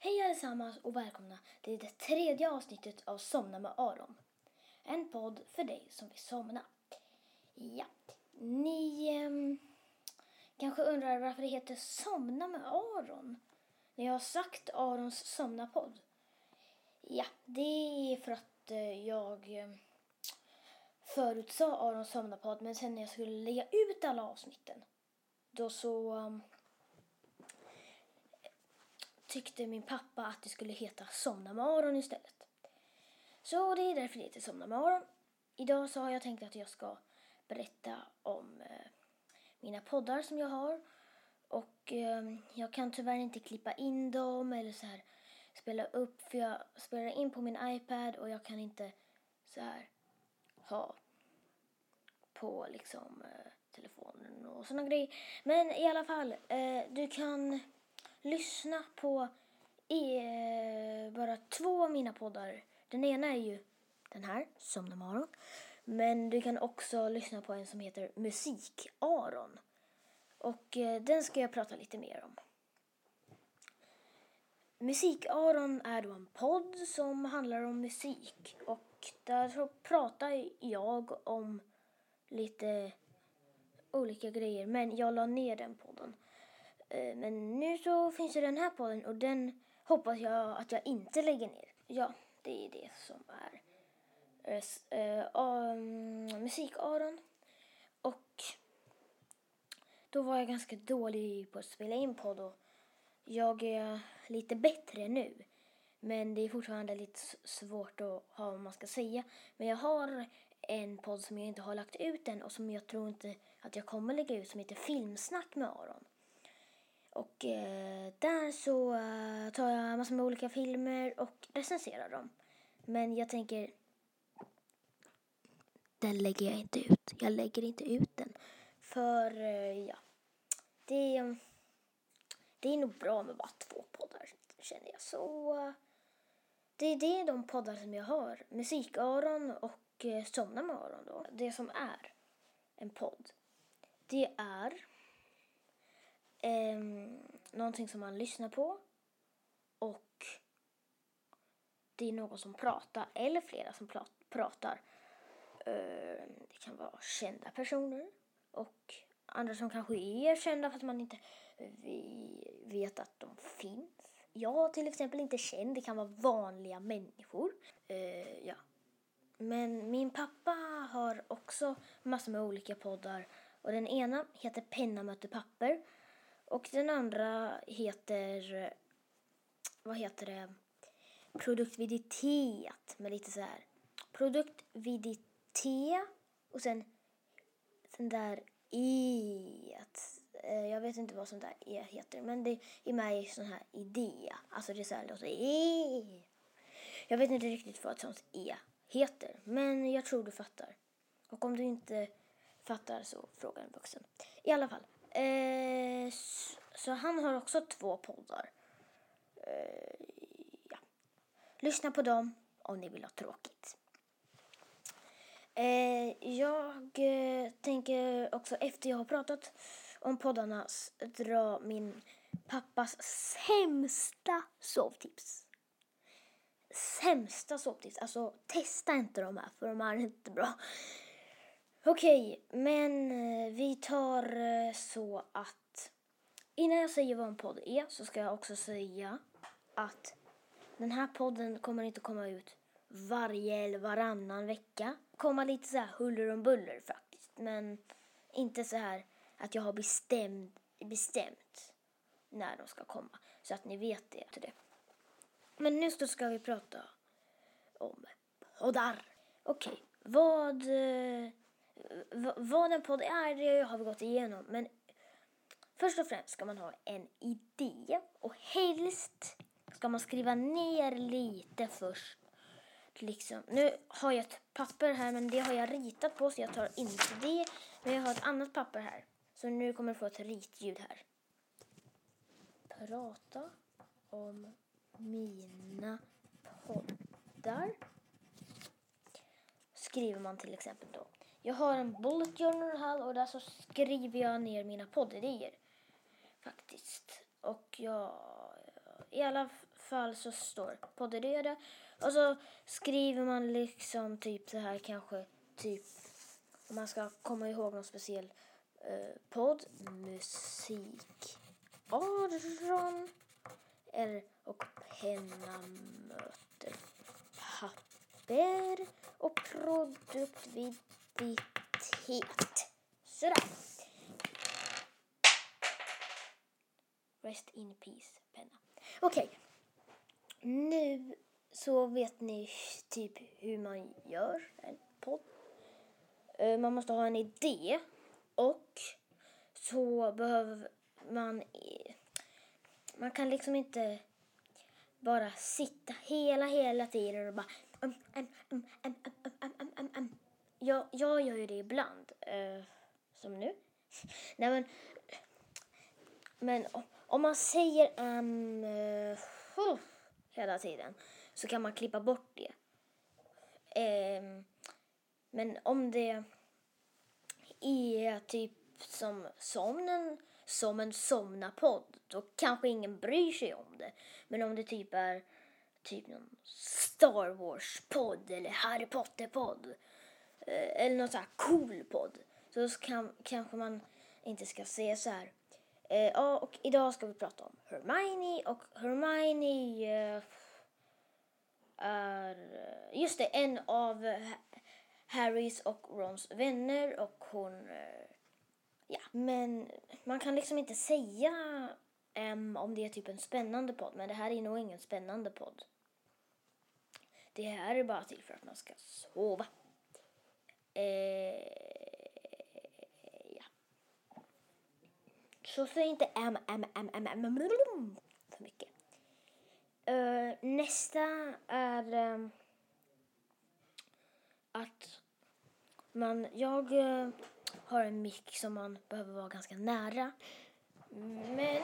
Hej allesammans och välkomna till det tredje avsnittet av Somna med Aron. En podd för dig som vill somna. Ja, ni eh, kanske undrar varför det heter Somna med Aron när jag har sagt Arons somna-podd. Ja, det är för att eh, jag eh, förutsade Arons somna-podd men sen när jag skulle lägga ut alla avsnitten då så ehm, tyckte min pappa att det skulle heta Somna morgon istället. Så det är därför det heter Somna morgon. Idag så har jag tänkt att jag ska berätta om eh, mina poddar som jag har. Och eh, jag kan tyvärr inte klippa in dem eller så här spela upp för jag spelar in på min iPad och jag kan inte så här ha på liksom eh, telefonen och sådana grejer. Men i alla fall, eh, du kan lyssna på eh, bara två av mina poddar. Den ena är ju den här, Somna morgon. Men du kan också lyssna på en som heter Musik-Aron. Och eh, den ska jag prata lite mer om. Musik-Aron är då en podd som handlar om musik. Och där så pratar jag om lite olika grejer. Men jag la ner den podden. Eh, men nu så finns det den här podden och den hoppas jag att jag inte lägger ner. Ja, det är det som är eh, eh, um, Musik-Aron. Och då var jag ganska dålig på att spela in podd och jag är lite bättre nu. Men det är fortfarande lite svårt att ha vad man ska säga. Men jag har en podd som jag inte har lagt ut än och som jag tror inte att jag kommer lägga ut som heter Filmsnack med Aron. Och eh, där så eh, tar jag massor med olika filmer och recenserar dem. Men jag tänker, den lägger jag inte ut. Jag lägger inte ut den. För eh, ja, det, mm, det är nog bra med bara två poddar känner jag. Så det, det är de poddar som jag har. Musik-Aron och eh, Somna med Aron då. Det som är en podd, det är eh, någonting som man lyssnar på och det är någon som pratar eller flera som pratar. Eh, det kan vara kända personer och andra som kanske är kända fast man inte vet att de finns. Jag till exempel inte känd, det kan vara vanliga människor. Eh, ja. Men min pappa har också massor med olika poddar och den ena heter Penna möter papper och den andra heter, vad heter det, Produktviditet med lite så här, Produktviditet och sen den där i eh, Jag vet inte vad sånt där e heter men det är med i sån här idé. Alltså det är så här låter e. Jag vet inte riktigt vad ett sånt e heter men jag tror du fattar. Och om du inte fattar så fråga en vuxen. I alla fall. Eh, så han har också två poddar. Eh, ja. Lyssna på dem om ni vill ha tråkigt. Eh, jag eh, tänker också efter jag har pratat om poddarna dra min pappas sämsta sovtips. Sämsta sovtips. Alltså testa inte de här för de är inte bra. Okej, men eh, vi tar eh, så att innan jag säger vad en podd är så ska jag också säga att den här podden kommer inte komma ut varje eller varannan vecka. Komma lite så här huller om buller faktiskt. Men inte så här att jag har bestämt, bestämt när de ska komma. Så att ni vet det. Till det. Men nu så ska vi prata om poddar. Okej, vad, eh, vad en podd är det har vi gått igenom. Men först och främst ska man ha en idé och helst ska man skriva ner lite först. Liksom. Nu har jag ett papper här men det har jag ritat på så jag tar inte det. Men jag har ett annat papper här. Så nu kommer du få ett ritljud här. Prata om mina poddar. Skriver man till exempel då. Jag har en bullet journal här och där så skriver jag ner mina poddidéer. Faktiskt. Och jag, i alla fall så står poddidé och så skriver man liksom typ så här kanske typ om man ska komma ihåg någon speciell eh, podd, musik, Aron eller och penna möter papper. Och produktivitet. Sådär. Rest in peace, penna. Okej. Okay. Nu så vet ni typ hur man gör en podd. Eh, man måste ha en idé och så behöver man... Man kan liksom inte bara sitta hela, hela tiden och bara... Um, um, um, jag, jag gör ju det ibland, Eh, som nu. Nej, men, men om man säger um, uh, hela tiden så kan man klippa bort det. Um, men om det är typ som, somnen som en somna-podd då kanske ingen bryr sig om det. Men om det typ är typ någon Star Wars-podd eller Harry Potter-podd Eh, eller någon sån här cool podd så kan, kanske man inte ska säga så här. Eh, och idag ska vi prata om Hermione och Hermione eh, är eh, just det, en av Harrys och Rons vänner och hon eh, Ja, men man kan liksom inte säga om det är typ en spännande podd, men det här är nog ingen spännande podd. Det här är bara till för att man ska sova. Eh, ja. Så säg inte m, m, m, m, m, m för mycket. Uh, nästa är um, att man, jag uh, har en mick som man behöver vara ganska nära. Men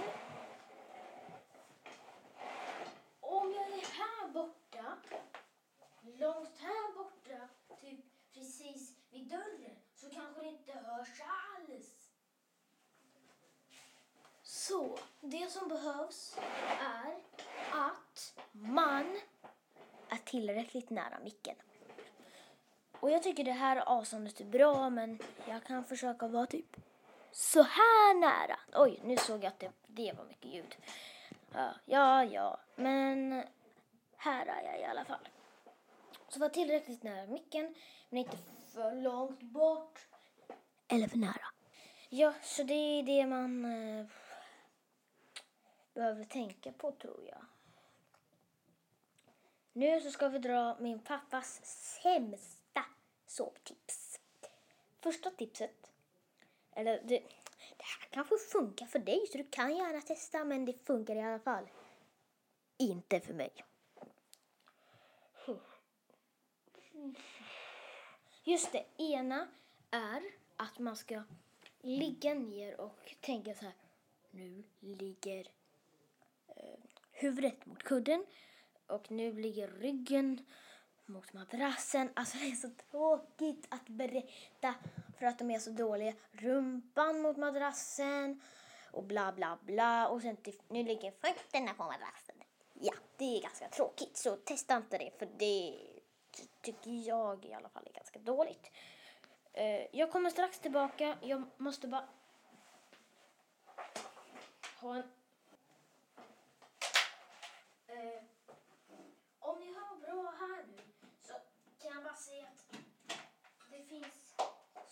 om jag är här borta, långt här borta, typ precis vid dörren, så kanske det inte hörs alls. Så, det som behövs är att man är tillräckligt nära micken. Och jag tycker det här avståndet är bra men jag kan försöka vara typ så här nära. Oj, nu såg jag att det, det var mycket ljud. Ja, ja, ja, men här är jag i alla fall. Så var tillräckligt nära micken men inte för långt bort. Eller för nära. Ja, så det är det man eh, behöver tänka på tror jag. Nu så ska vi dra min pappas sämsta sovtips. Första tipset, eller det, det här kanske funkar för dig så du kan gärna testa men det funkar i alla fall. Inte för mig. Just det, ena är att man ska ligga ner och tänka så här. Nu ligger eh, huvudet mot kudden och nu ligger ryggen mot madrassen. Alltså det är så tråkigt att berätta för att de är så dåliga. Rumpan mot madrassen och bla bla bla. Och sen till, nu ligger fötterna på madrassen. Ja, det är ganska tråkigt så testa inte det för det tycker jag i alla fall är ganska dåligt. Eh, jag kommer strax tillbaka. Jag måste bara ha en eh, om ni hör bra här nu så kan jag bara säga att det finns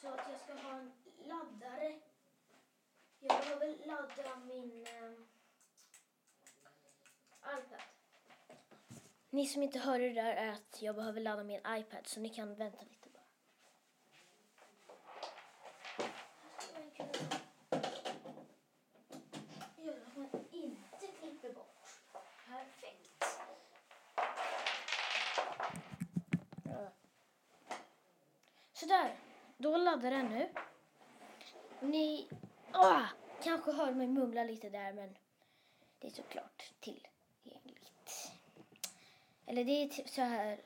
så att jag ska ha en laddare. Jag behöver ladda min eh, iPad. Ni som inte hörde det där är att jag behöver ladda min iPad så ni kan vänta lite bara. Gör att man inte klipper bort. Perfekt. Sådär, då laddar den nu. Ni åh, kanske hör mig mumla lite där men det är såklart tillgängligt. Eller det är typ så här,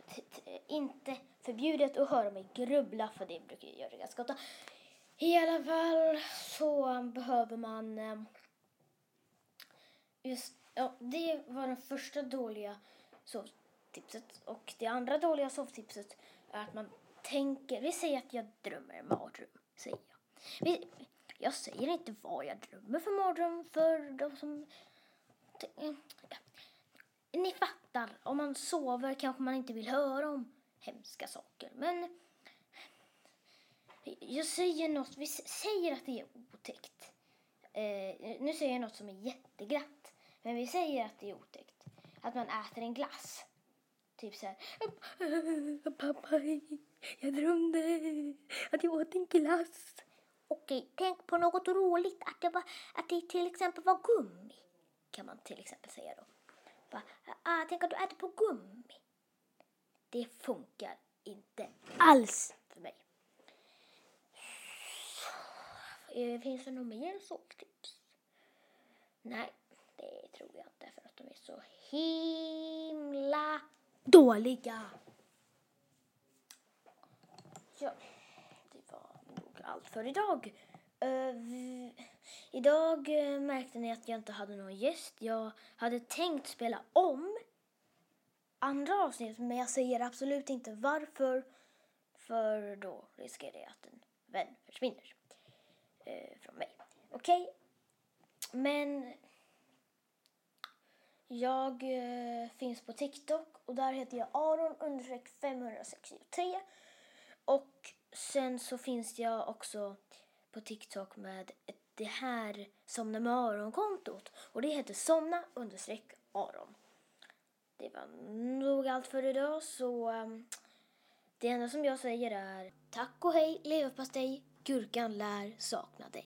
inte förbjudet att höra mig grubbla för det brukar jag göra ganska ofta. I alla fall så behöver man ehm, just Ja, det var det första dåliga sovtipset. Och det andra dåliga sovtipset är att man tänker, vi säger att jag drömmer en mardröm, säger jag. Vi, jag säger inte vad jag drömmer för mardröm för de som... Ni fattar, om man sover kanske man inte vill höra om hemska saker. Men jag säger något, vi säger att det är otäckt. Eh, nu säger jag något som är jätteglatt. Men vi säger att det är otäckt. Att man äter en glass. Typ så här. Pappa, jag drömde att jag åt en glass. Okej, tänk på något roligt. Att det, var, att det till exempel var gummi. Kan man till exempel säga då pappa, ah, tänk att du äter på gummi. Det funkar inte alls för mig. Eh, finns det något mer sovtips? Nej, det tror jag inte för att de är så himla dåliga. Ja, det var nog allt för idag. Uh, idag eh, märkte ni att jag inte hade någon gäst. Jag hade tänkt spela om andra avsnitt men jag säger absolut inte varför. För då riskerar jag att en vän försvinner eh, från mig. Okej? Okay? Men jag eh, finns på TikTok och där heter jag Aron 563. Och sen så finns jag också på TikTok med ett, det här Somna med Aron-kontot. Och det heter Somna understreck Aron. Det var nog allt för idag så ehm, det enda som jag säger är tack och hej leverpastej, gurkan lär sakna dig.